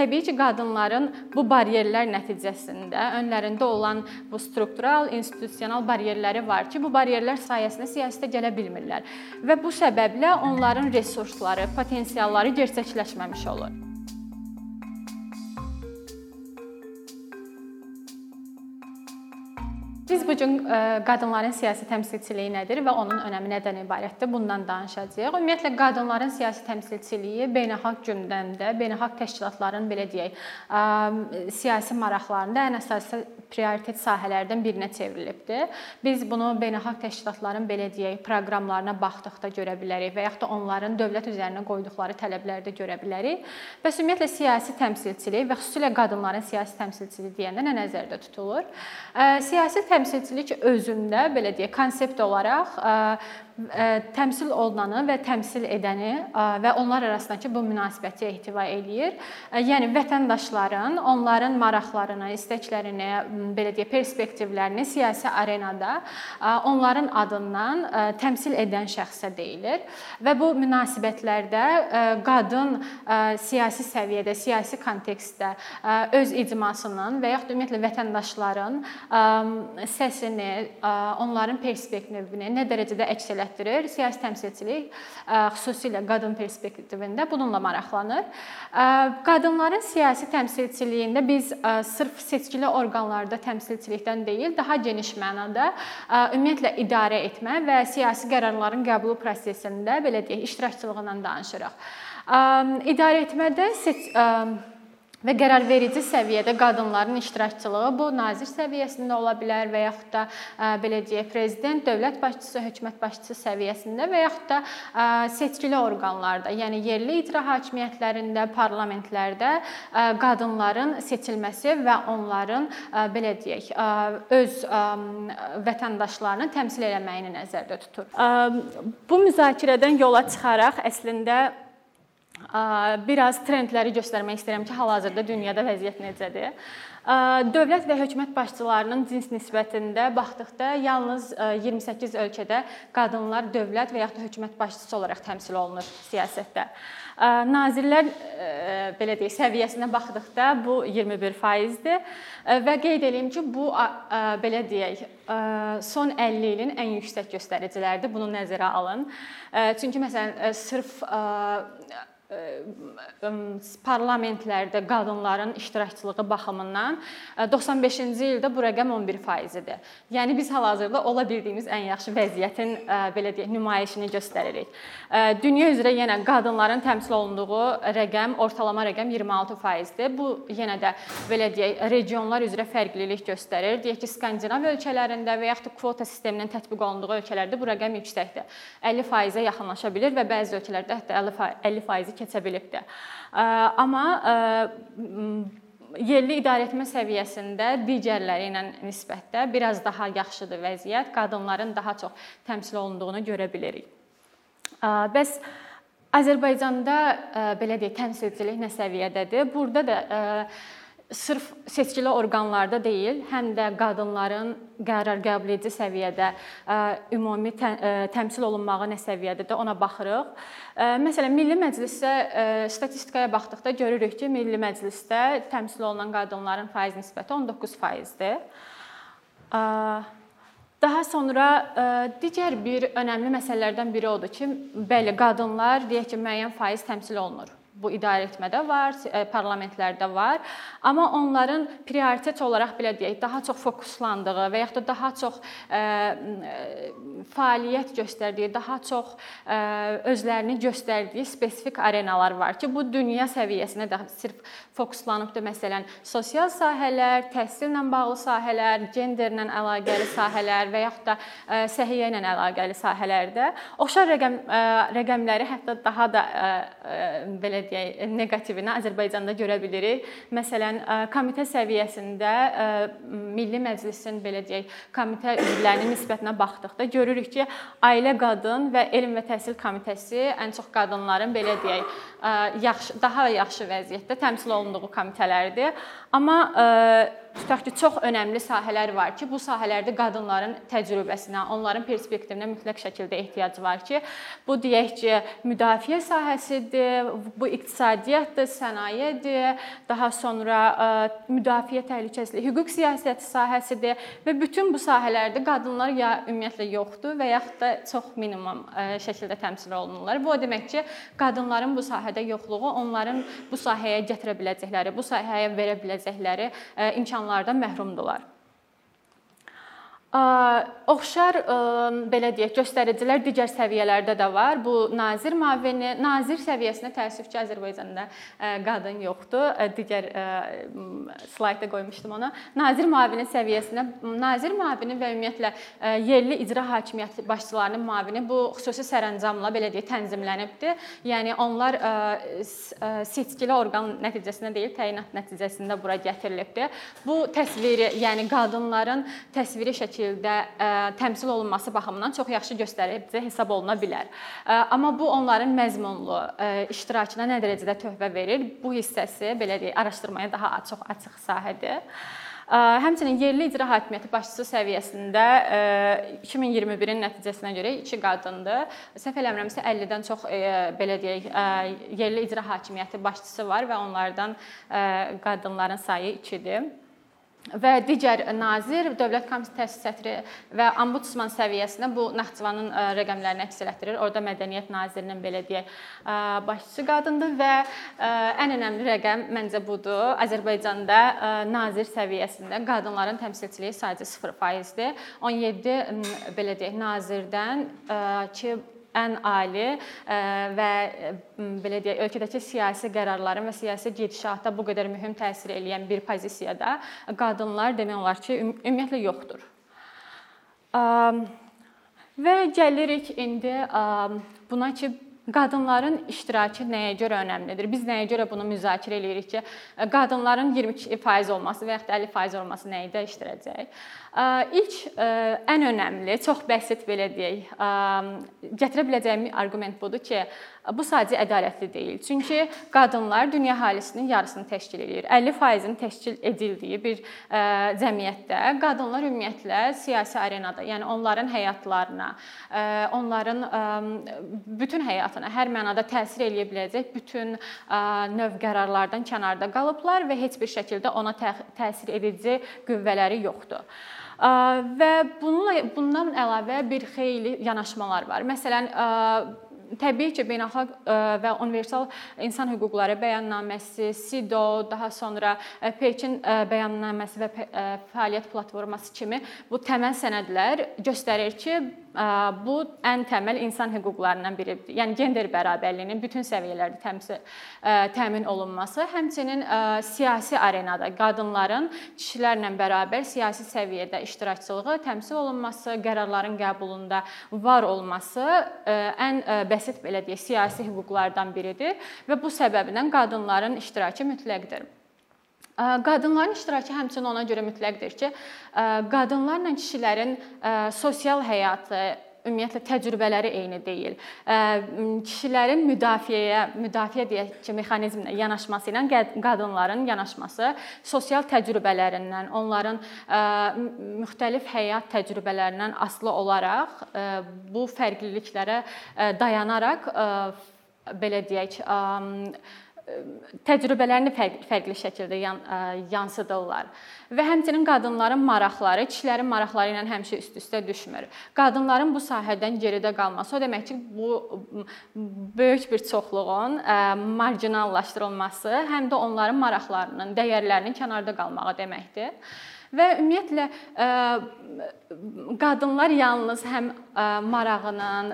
təbii ki, qadınların bu baryerlər nəticəsində önlərində olan bu struktural, institusional baryerləri var ki, bu baryerlər sayəsində siyasətə gələ bilmirlər və bu səbəblə onların resursları, potensialları gerçəkləşməmiş olur. Bu gün e, qadınların siyasi təmsilçiliyi nədir və onun önəmi nədən ibarətdir? Bundan danışacağıq. Ümumiyyətlə qadınların siyasi təmsilçiliyi beynəlxalq gündəmdə, beynəlxalq təşkilatların belə deyək, e, siyasi maraqlarında ən əsası prioritet sahələrdən birinə çevrilibdir. Biz bunu beynəlxalq təşkilatların belə deyək, proqramlarına baxdıqda görə bilərik və yaxud da onların dövlət üzərinə qoyduqları tələblərdə görə bilərik. Bəs ümumiyyətlə siyasi təmsilçilik və xüsusilə qadınların siyasi təmsilçiliyi deyəndə nə nəzərdə tutulur? E, siyasi təmsilçilik təmsilçilik özündə belə deyək, konsept olaraq təmsil olunanı və təmsil edəni və onlar arasındakı bu münasibəti ehtiva eləyir. Yəni vətəndaşların onların maraqlarını, istəklərini, belə deyə perspektivlərini siyasi arenada onların adından təmsil edən şəxsə deyilir və bu münasibətlərdə qadın siyasi səviyyədə, siyasi kontekstdə öz icmasının və yaxud ümumiyyətlə vətəndaşların səsini, onların perspektivini nə dərəcədə əks elətdirir. Siyasi təmsilçilik xüsusilə qadın perspektivində bununla maraqlanır. Qadınların siyasi təmsilçiliyində biz sırf seçkili orqanlarda təmsilçilikdən deyil, daha geniş mənada ümumiyyətlə idarə etmə və siyasi qərarların qəbulu prosesində belə deyək, iştirakçılığından danışırıq. İdarə etmədə seç və qərarverici səviyyədə qadınların iştirakçılığı bu nazir səviyyəsində ola bilər və yaxud da belə deyək, prezident, dövlət başçısı, hökumət başçısı səviyyəsində və yaxud da seçkili orqanlarda, yəni yerli icra hakimiyyətlərində, parlamentlərdə qadınların seçilməsi və onların belə deyək, öz vətəndaşlarını təmsil etməyini nəzərdə tutur. Bu müzakirədən yola çıxaraq əslində biraz trendləri göstərmək istəyirəm ki, hal-hazırda dünyada vəziyyət necədir. Dövlət və hökumət başçılarının cins nisbətində baxdıqda yalnız 28 ölkədə qadınlar dövlət və ya da hökumət başçısı olaraq təmsil olunur siyasətdə. Nazirlər belə deyək, səviyyəsinə baxdıqda bu 21%dir və qeyd eləyim ki, bu belə deyək, son 50 ilin ən yüksək göstəriciləridir. Bunu nəzərə alın. Çünki məsələn, sırf parlamentlərdə qadınların iştirakçılığı baxımından 95-ci ildə bu rəqəm 11% idi. Yəni biz hal-hazırda ola bildiyimiz ən yaxşı vəziyyətin belə deyək, nümayişini göstəririk. Dünya üzrə yenə qadınların təmsil olunduğu rəqəm, ortalama rəqəm 26%dir. Bu yenə də belə deyək, regionlar üzrə fərqlilik göstərir. Deyək ki, Skandinav ölkələrində və yaxud da kvota sisteminin tətbiq olunduğu ölkələrdə bu rəqəm yüksəkdir. 50%-ə yaxınlaşa bilər və bəzi ölkələrdə hətta 50% keçə bilibdir. Amma yerli idarəetmə səviyyəsində digərləri ilə nisbətdə biraz daha yaxşıdır vəziyyət. Qadınların daha çox təmsil olunduğunu görə bilirik. Bəs Azərbaycanda belə deyək, təmsilçilik nə səviyyədədir? Burada da sırf seçkili orqanlarda deyil, həm də qadınların qərar qəbul edici səviyyədə ümumi təmsil olunmağı nə səviyyədədir, ona baxırıq. Məsələn, Milli Məclisdə statistikaya baxdıqda görürük ki, Milli Məclisdə təmsil olunan qadınların faiz nisbəti 19%dir. Daha sonra digər bir önəmli məsələlərdən biri odur ki, bəli, qadınlar deyək ki, müəyyən faiz təmsil olunur bu idarəetmədə var, e, parlamentlərdə var. Amma onların prioritet olaraq belə deyək, daha çox fokuslandığı və yaxud da daha çox ə, e, fəaliyyət göstərdiyi, daha çox ə, özlərini göstərdiyi spesifik arenalar var ki, bu dünya səviyyəsinə də sirf fokuslanıbdı. Məsələn, sosial sahələr, təhsillə bağlı sahələr, genderlə əlaqəli sahələr və yaxud da ə, səhiyyə ilə əlaqəli sahələrdə oxşar rəqəm ə, rəqəmləri hətta daha da ə, belə deyək, neqativini Azərbaycanda görə bilirik. Məsələn, komitə səviyyəsində Milli Məclisin belə deyək, komitə üzvlərinin nisbətinə baxdıqda görürük ki, Ailə Qadın və Elm və Təhsil Komitəsi ən çox qadınların belə deyək, yaxşı daha yaxşı vəziyyətdə təmsil olunduğu komitələrdir. Amma tutaq ki, çox önəmli sahələr var ki, bu sahələrdə qadınların təcrübəsinə, onların perspektivinə mütləq şəkildə ehtiyac var ki, bu deyək ki, müdafiə sahəsidir, bu iqtisadiyyatdır, sənayedir, daha sonra müdafiə təhlükəsizlik, hüquq siyasəti sahəsidir və bütün bu sahələrdə qadınlar ya ümumiyyətlə yoxdur və yaxud da çox minimum şəkildə təmsil olunurlar. Bu o demək ki, qadınların bu sahədə yoxluğu onların bu sahəyə gətirə biləcəkləri, bu sahəyə verə biləcəkləri imkanlardan məhrumdular. Oxşar belə deyək, göstəricilər digər səviyyələrdə də var. Bu nazir müavini, nazir səviyyəsində təəssüf ki, Azərbaycanda qadın yoxdur. Digər slaydda qoymuşdum onu. Nazir müavini səviyyəsində nazir müavini və ümumiyyətlə yerli icra hakimiyyəti başçılarının müavini bu xüsusi sərəncamla belə deyək tənzimlənibdi. Yəni onlar seçkili orqan nəticəsində deyil, təyinat nəticəsində bura gətirilibdi. Bu təsviri, yəni qadınların təsviri şəkli şəkildə ə, təmsil olunması baxımından çox yaxşı göstərici hesab oluna bilər. Ə, amma bu onların məzmunlu ə, iştirakına nə dərəcədə töhfə verir? Bu hissəsi belə deyək, araşdırmaya daha çox açıq sahədir. Həmçinin yerli icra hakimiyyəti başçısı səviyyəsində 2021-in nəticəsinə görə 2 qadındır. Səhv eləmirəmsə 50-dən çox belə deyək, yerli icra hakimiyyəti başçısı var və onlardan qadınların sayı 2-dir və digər nazir, dövlət komitəsi sədri və ombudsman səviyyəsində bu Naxçıvanın e, rəqəmlərini əks etdirir. Orda mədəniyyət nazirinin belə deyək, e, başçı qadındır və e, ən önəmli rəqəm məncə budur. Azərbaycanda nazir səviyyəsində qadınların təmsilçiliyi sadəcə 0%dir. 17 belə deyək, nazirdən ki ən ali və belə deyək, ölkədəki siyasi qərarların və siyasi gedişata bu qədər mühüm təsir eləyən bir pozisiyada qadınlar demək olar ki, ümumiyyətlə yoxdur. Və gəlirik indi buna ki, Qadınların iştirakı nəyə görə önəmlidir? Biz nəyə görə bunu müzakirə eləyirik ki, qadınların 22% olması və ya 50% olması nəyi dəyişdirəcək? İlk ən önəmli, çox bəsit belə deyək, gətirə biləcəyim arqument budur ki, bu sadəcə ədalətli deyil. Çünki qadınlar dünya əhalisinin yarısını təşkil edir. 50%-in təşkil edildiyi bir cəmiyyətdə qadınlar ümumiyyətlə siyasi arenada, yəni onların həyatlarına, onların bütün həyatına hər mənada təsir eləyə biləcək bütün növ qərarlardan kənarda qalıblar və heç bir şəkildə ona təsir edici qüvvələri yoxdur. Və bununla bundan əlavə bir xeyli yanaşmalar var. Məsələn, təbii ki, beynəlxalq və universal insan hüquqları bəyannaməsi, SIDO, daha sonra Pekin bəyannaməsi və fəaliyyət platforması kimi bu təməl sənədlər göstərir ki, bu ən təməl insan hüquqlarından biridir. Yəni gender bərabərliyinin bütün səviyyələrdə təmsil təmin olunması, həmçinin siyasi arenada qadınların kişilərlə bərabər siyasi səviyyədə iştirakçılığı təmsil olunması, qərarların qəbulunda var olması ən bəsit belə deyək, siyasi hüquqlardan biridir və bu səbəbdən qadınların iştirakı mütləqdir. Qadınların iştirakı həmçinin ona görə mütləqdir ki, qadınlarla kişilərin sosial həyatı, ümumiyyətlə təcrübələri eyni deyil. Kişilərin müdafiəyə, müdafiə deyək ki, mexanizminə yanaşması ilə qadınların yanaşması sosial təcrübələrindən, onların müxtəlif həyat təcrübələrindən asılı olaraq bu fərqliliklərə dayanaraq belə deyək, təcrübələrini fərqli, fərqli şəkildə yan, yansıdırlar. Və həmçinin qadınların maraqları kişilərin maraqları ilə həmişə üst-üstə düşmür. Qadınların bu sahədən geridə qalması o demək ki, bu böyük bir çoxluğun marginallaşdırılması, həm də onların maraqlarının, dəyərlərinin kənarda qalmağı deməkdir. Və ümumiyyətlə qadınlar yalnız həm marağının,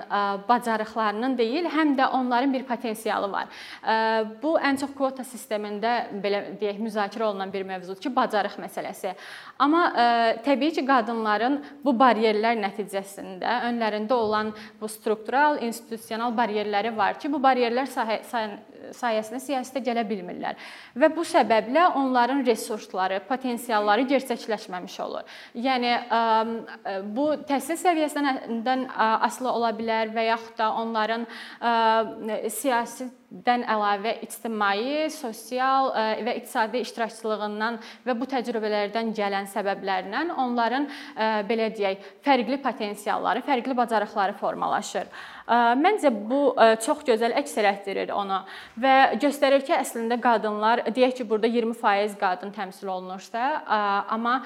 bacarıqlarının deyil, həm də onların bir potensialı var. Bu ən çox kvota sistemində belə deyək müzakirə olunan bir mövzudur ki, bacarıq məsələsi. Amma təbii ki, qadınların bu baryerlər nəticəsində önlərində olan bu struktural, institusional baryerləri var ki, bu baryerlər sayəsində siyasətə gələ bilmirlər. Və bu səbəblə onların resursları, potensialları gerçəkləşməmiş olur. Yəni bu təhsil səviyyəsindən asılı ola bilər və yaxud da onların siyasi dən əlavə ictimai, sosial e, və iqtisadi iştirakçılığından və bu təcrübələrdən gələn səbəblərlə onların e, belə deyək, fərqli potensialları, fərqli bacarıqları formalaşır. E, məncə bu çox gözəl əks etdirir onu və göstərir ki, əslində qadınlar deyək ki, burada 20% qadın təmsil olunursa, amma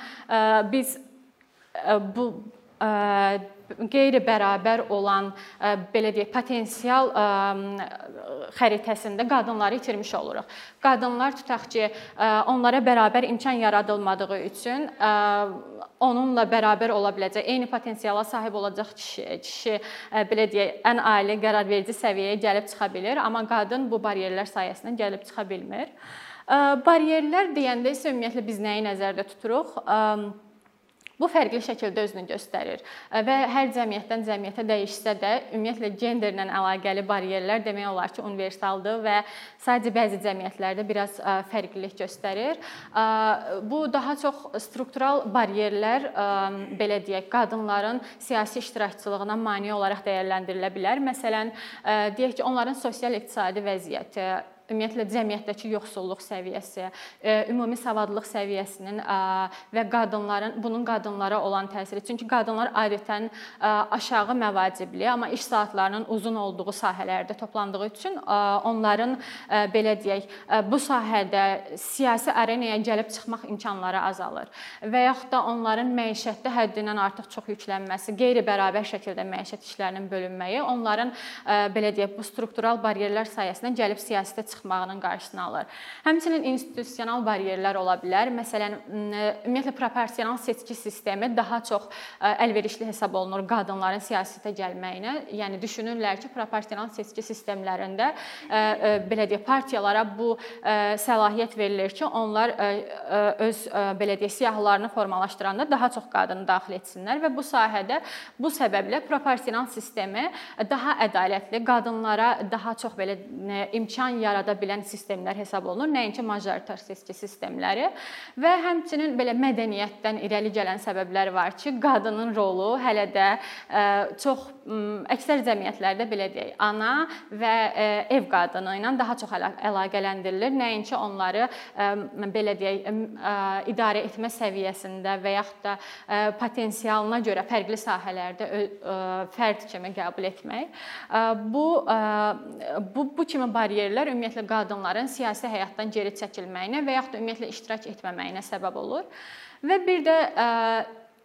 biz bu qeyri-bərabər olan belə deyək, potensial xəritəsində qadınları itirmiş oluruq. Qadınlar tutaq ki, onlara bərabər imkan yaradılmadığı üçün onunla bərabər ola biləcək, eyni potensiala sahib olacaq kişi, kişi belə deyək, ən ali qərarverici səviyyəyə gəlib çıxa bilər, amma qadın bu bariyerlər sayəsində gəlib çıxa bilmir. Bariyerlər deyəndə isə ümumiyyətlə biz nəyi nəzərdə tuturuq? Bu fərqli şəkildə özünü göstərir və hər cəmiyyətdən cəmiyyətə dəyişsə də, ümumiyyətlə genderlə əlaqəli bariyerlər demək olar ki, universaldır və sadəcə bəzi cəmiyyətlərdə biraz fərqlilik göstərir. Bu daha çox struktural bariyerlər belə deyək, qadınların siyasi iştirakçılığına mane olaraq dəyərləndirilə bilər. Məsələn, deyək ki, onların sosial-iqtisadi vəziyyəti, ümumiyyətlə cəmiyyətdəki yoxsulluq səviyyəsi, e, ümumi savadlılıq səviyyəsinin e, və qadınların bunun qadınlara olan təsiri. Çünki qadınlar adətən e, aşağı məvacibli, amma iş saatlarının uzun olduğu sahələrdə toplandığı üçün onların belə deyək, bu sahədə siyasi arenaya gəlib çıxmaq imkanları azalır və yaxud da onların məişətdə həddindən artıq çox yüklənməsi, qeyri-bərabər şəkildə məişət işlərinin bölünməyi onların belə deyək, bu struktural bariyerlər sayəsində gəlib siyasətə çıxması çıxmağının qarşısını alır. Həmçinin institusional bariyerlər ola bilər. Məsələn, ümumiyyətlə proporsional seçki sistemi daha çox əlverişli hesab olunur qadınların siyasətə gəlməyinə. Yəni düşünürlər ki, proporsional seçki sistemlərində belə deyək, partiyalara bu səlahiyyət verilir ki, onlar öz belə deyək, siyahılarını formalaşdıranda daha çox qadını daxil etsinlər və bu sahədə bu səbəblə proporsional sistemi daha ədalətli, qadınlara daha çox belə imkan yarada yarada bilən sistemlər hesab olunur, nəinki majoritar seçki sistemləri və həmçinin belə mədəniyyətdən irəli gələn səbəblər var ki, qadının rolu hələ də çox əksər cəmiyyətlərdə belə deyək, ana və ev qadını ilə daha çox əlaqələndirilir, nəinki onları belə deyək, idarə etmə səviyyəsində və yaxud da potensialına görə fərqli sahələrdə fərd kimi qəbul etmək. Bu bu bu kimi bariyerlər ümumiyyətlə ümumiyyətlə qadınların siyasi həyatdan geri çəkilməyinə və yaxud da ümumiyyətlə iştirak etməməyinə səbəb olur. Və bir də ə,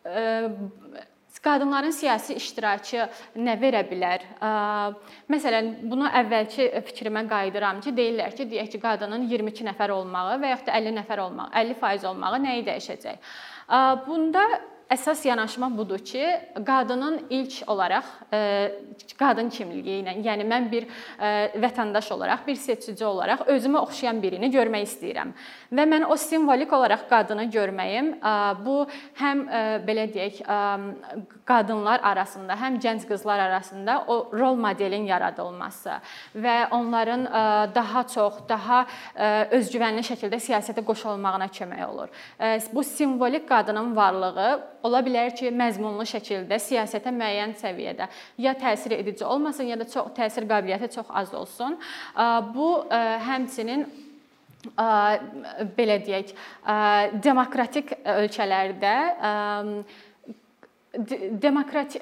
ə, qadınların siyasi iştirakı nə verə bilər? Məsələn, bunu əvvəlki fikrimə qayıdıram ki, deyirlər ki, deyək ki, qadının 22 nəfər olmağı və yaxud da 50 nəfər olmağı, 50% olmağı nəyi dəyişəcək? Bunda əsas yanaşma budur ki, qadının ilk olaraq e, qadın kimliyi ilə, yəni mən bir e, vətəndaş olaraq, bir seçici olaraq özümə oxşayan birini görmək istəyirəm. Və mən o simvolik olaraq qadını görməyim, e, bu həm belə deyək, qadınlar arasında, həm gənc qızlar arasında o rol modelin yaradılması və onların daha çox, daha özgüvənli şəkildə siyasətə qoşulmağına kömək olur. Bu simvolik qadının varlığı ola bilər ki, məzmunlu şəkildə siyasətə müəyyən səviyyədə ya təsir edici olmasın, ya da çox təsir qabiliyyəti çox az olsun. Bu həmçinin belə deyək, demokratik ölkələrdə demokratik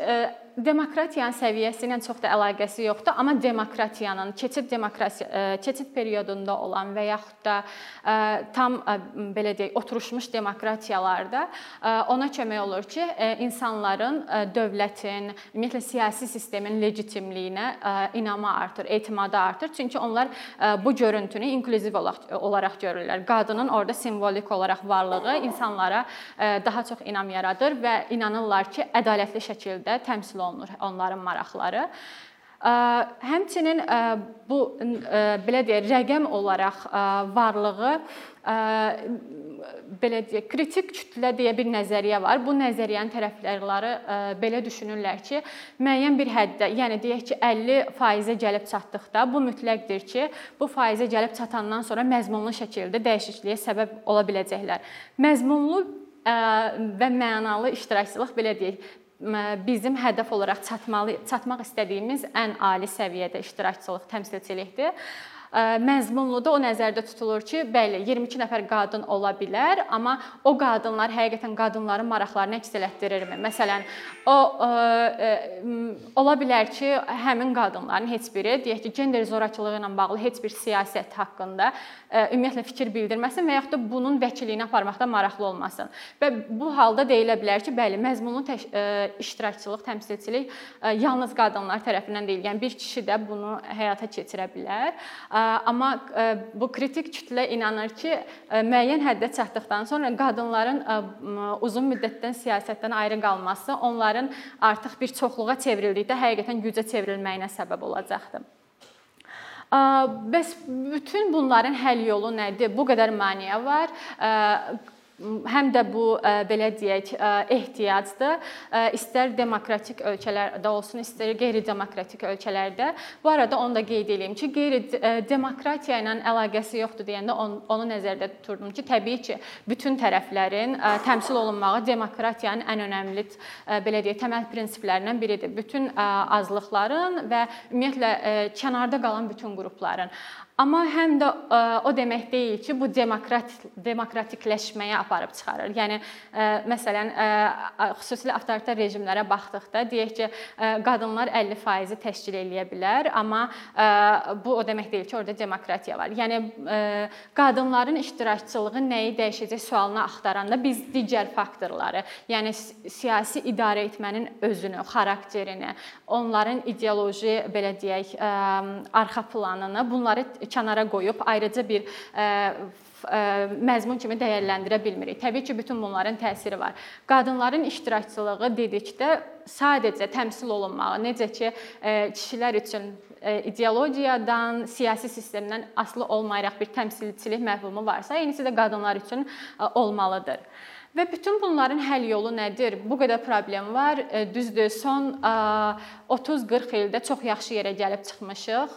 demokratiyanın səviyyəsi ilə çox da əlaqəsi yoxdur, amma demokratiyanın keçid demokratiya e, keçid periodunda olan və yaxud da e, tam e, belə deyək, oturmuş demokratiyalarda ona kömək olur ki, insanların dövlətin, ümumiyyətlə siyasi sistemin legitimliyinə inamı artır, etimadı artır. Çünki onlar bu görüntünü inklüziv olaraq görürlər. Qadının orada simvolik olaraq varlığı insanlara daha çox inam yaradır və inanırlar ki, ədalətli şəkildə təmsil olunur onların maraqları. Həmçinin bu belə deyək, rəqəm olaraq varlığı belə deyək, kritik kütlə deyə bir nəzəriyyə var. Bu nəzəriyyənin tərəfdarları belə düşünürlər ki, müəyyən bir həddə, yəni deyək ki, 50%-ə gəlib çatdıqda bu mütləqdir ki, bu faizə gəlib çatandan sonra məzmunlu şəkildə dəyişikliyə səbəb ola biləcəklər. Məzmunlu və mənalı iştirakçılıq belə deyək, bizim hədəf olaraq çatmalı çatmaq istədiyimiz ən ali səviyyədə iştirakçılıq, təmsilçilikdir məzmunluda o nəzərdə tutulur ki, bəli, 22 nəfər qadın ola bilər, amma o qadınlar həqiqətən qadınların maraqlarını əks etdirirmi? Məsələn, o ə, ola bilər ki, həmin qadınların heç biri deyək ki, gender zorakılığı ilə bağlı heç bir siyasət haqqında ə, ümumiyyətlə fikir bildirməsin və yaxud da bunun vəkilliyini aparmaqda maraqlı olmasın. Və bu halda deyilə bilər ki, bəli, məzmunlu təş, ə, iştirakçılıq, təmsilçilik yalnız qadınlar tərəfindən deyil, yəni bir kişi də bunu həyata keçirə bilər. Ə, Amma bu kritik kütlə inanır ki, müəyyən həddə çatdıqdan sonra qadınların uzun müddətdən siyasətdən ayrı qalması onların artıq bir çoxluğa çevrildikdə həqiqətən gücə çevrilməyinə səbəb olacaqdır. Bəs bütün bunların həll yolu nədir? Bu qədər maneə var həm də bu belə deyək ehtiyacdır. İstər demokratik ölkələrdə olsun, istər qeyri-demokratik ölkələrdə. Bu arada onu da qeyd edeyim ki, qeyri-demokratiya ilə əlaqəsi yoxdur deyəndə onu nəzərdə tuturdum ki, təbii ki, bütün tərəflərin təmsil olunmağı demokratiyanın ən önəmli belə deyək təməl prinsiplərindən biridir. Bütün azlıqların və ümumiyyətlə kənarda qalan bütün qrupların. Amma həm də e, o demək deyil ki, bu demokrat demokratikləşməyə aparıb çıxarır. Yəni e, məsələn, e, xüsusilə avtoritar rejimlərə baxdıqda deyək ki, qadınlar 50% təşkil eləyə bilər, amma bu o demək deyil ki, orada demokratiya var. Yəni qadınların iştirakçılığı nəyi dəyişəcək sualını axtaranda biz digər faktorları, yəni siyasi idarə etmənin özünü, xarakterini, onların ideoloji belə deyək, arxa planını, bunları kənara qoyub ayrıca bir məzmun kimi dəyərləndirə bilmirik. Təbii ki, bütün bunların təsiri var. Qadınların iştirakçılığı dedikdə sadəcə təmsil olunmağı, necə ki, kişilər üçün ideologiyadan, siyasi sistemdən asılı olmayaraq bir təmsilçilik məfhumu varsa, eynisi də qadınlar üçün olmalıdır. Və bütün bunların həll yolu nədir? Bu qədər problem var. Düzdür, son 30-40 ildə çox yaxşı yerə gəlib çıxmışıq.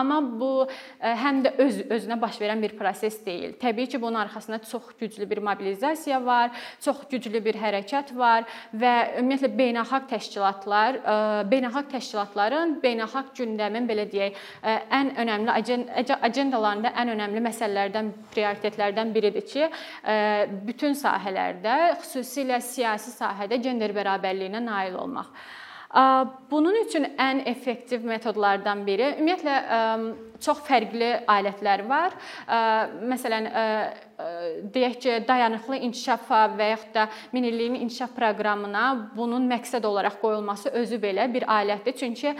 Amma bu həm də öz özünə baş verən bir proses deyil. Təbii ki, bunun arxasında çox güclü bir mobilizasiya var, çox güclü bir hərəkət var və ümumiyyətlə beynəlxalq təşkilatlar, beynəlxalq təşkilatların beynəlxalq gündəmin belə deyək, ən önəmli agendalarında ən önəmli məsələlərdən, prioritetlərdən biridir ki, bütün sahələrdə sahələrdə, xüsusilə siyasi sahədə gender bərabərliyinə nail olmaq. Bunun üçün ən effektiv metodlardan biri ümumiyyətlə çox fərqli alətlər var. Məsələn, deyək ki, dayanıqlı inkişafa və yaxud da minilliyin inkişaf proqramına bunun məqsəd olaraq qoyulması özü belə bir alətdir. Çünki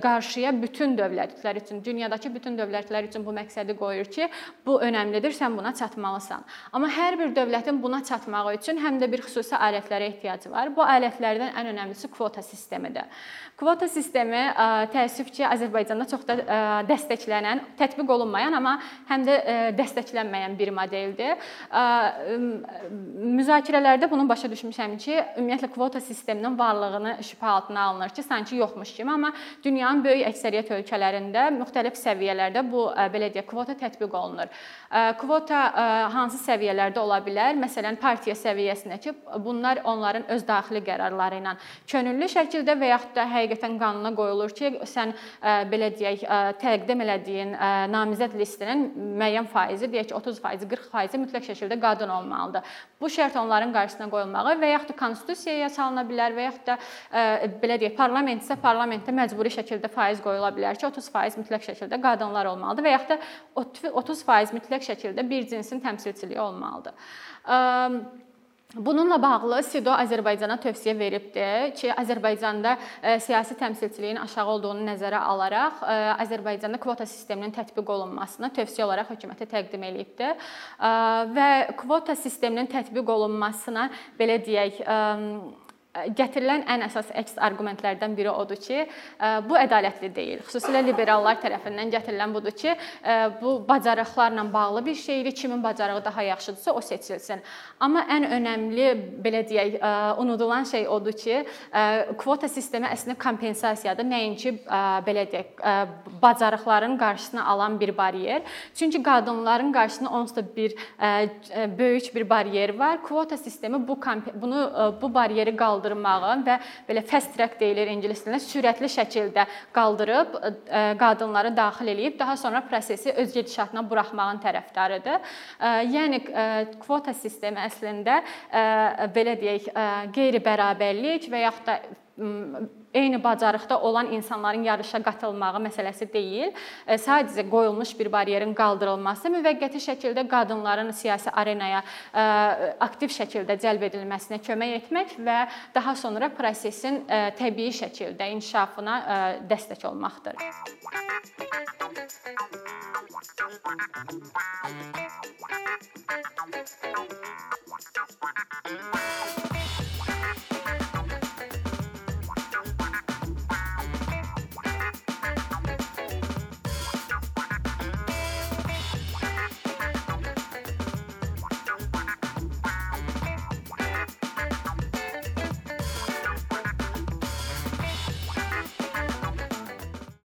qarşıya bütün dövlətlər üçün, dünyadakı bütün dövlətlər üçün bu məqsədi qoyur ki, bu önəmlidir, sən buna çatmalısan. Amma hər bir dövlətin buna çatmağı üçün həm də bir xüsusi alətlərə ehtiyacı var. Bu alətlərdən ən önəmlisi kvota sistemidir. Kvota sistemi təəssüf ki, Azərbaycanda çox da dəstəklənən, tətbiq olunmayan, amma həm də dəstəklənməyən bir modeldir. Müzakirələrdə bunu başa düşmüşəm ki, ümumiyyətlə kvota sisteminin varlığını şübhə altına alınır ki, sanki yoxmuş kimi, amma dünyanın böyük əksəriyyət ölkələrində müxtəlif səviyyələrdə bu belə deyək, kvota tətbiq olunur. Kvota hansı səviyyələrdə ola bilər? Məsələn, partiya səviyyəsində ki, bunlar onların öz daxili qərarları ilə könüllü şəkildə və yaxud da həqiqətən qanuna qoyulur ki, sən belə deyək, təqdim elədiyin namizəd listinin müəyyən faizi, deyək ki, 30%, 40% mütləq şəkildə qadın olmalıdır. Bu şərt onların qarşısına qoyulmağı və yaxud da konstitusiyaya salına bilər və yaxud da belə deyək, parlament isə parlamentdə məcburi şəkildə faiz qoyula bilər ki, 30% mütləq şəkildə qadınlar olmalıdır və yaxud da 30% mütləq şəkildə bir cinsin təmsilçiliyi olmalıdır. Bununla bağlı SİDO Azərbaycana tövsiyə veribdi ki, Azərbaycanda siyasi təmsilçiliyin aşağı olduğunu nəzərə alaraq Azərbaycanda kvota sisteminin tətbiq olunmasını tövsiyə olaraq hökumətə təqdim eləyibdi. Və kvota sisteminin tətbiq olunmasına belə deyək, gətirilən ən əsas əks arqumentlərdən biri odur ki, bu ədalətli deyil. Xüsusilə liberallar tərəfindən gətirilən budur ki, bu bacarıqlarla bağlı bir şeydir. Kimin bacarığı daha yaxşıdırsa o seçilsin. Amma ən önəmli belə deyək, unudulan şey odur ki, kvota sistemi əslində kompensasiyadır. Nəinki belə deyək, bacarıqların qarşısını alan bir baryer. Çünki qadınların qarşısında onsuz da bir böyük bir baryer var. Kvota sistemi bu bunu bu baryeri qaldırır qaldırmağın və belə fast track deyilir ingilis dilində, sürətli şəkildə qaldırıb e, qadınları daxil eləyib daha sonra prosesi öz gedişatına buraxmağın tərəfdarıdır. E, yəni e, kvota sistemi əslində belə deyək, qeyri-bərabərlik və yaxud da eyni bacarıqda olan insanların yarışa qatılmağı məsələsi deyil. Sadəcə qoyulmuş bir baryerin qaldırılması müvəqqəti şəkildə qadınların siyasi arenaya aktiv şəkildə cəlb edilməsinə kömək etmək və daha sonra prosesin təbii şəkildə inkişafına dəstək olmaqdır.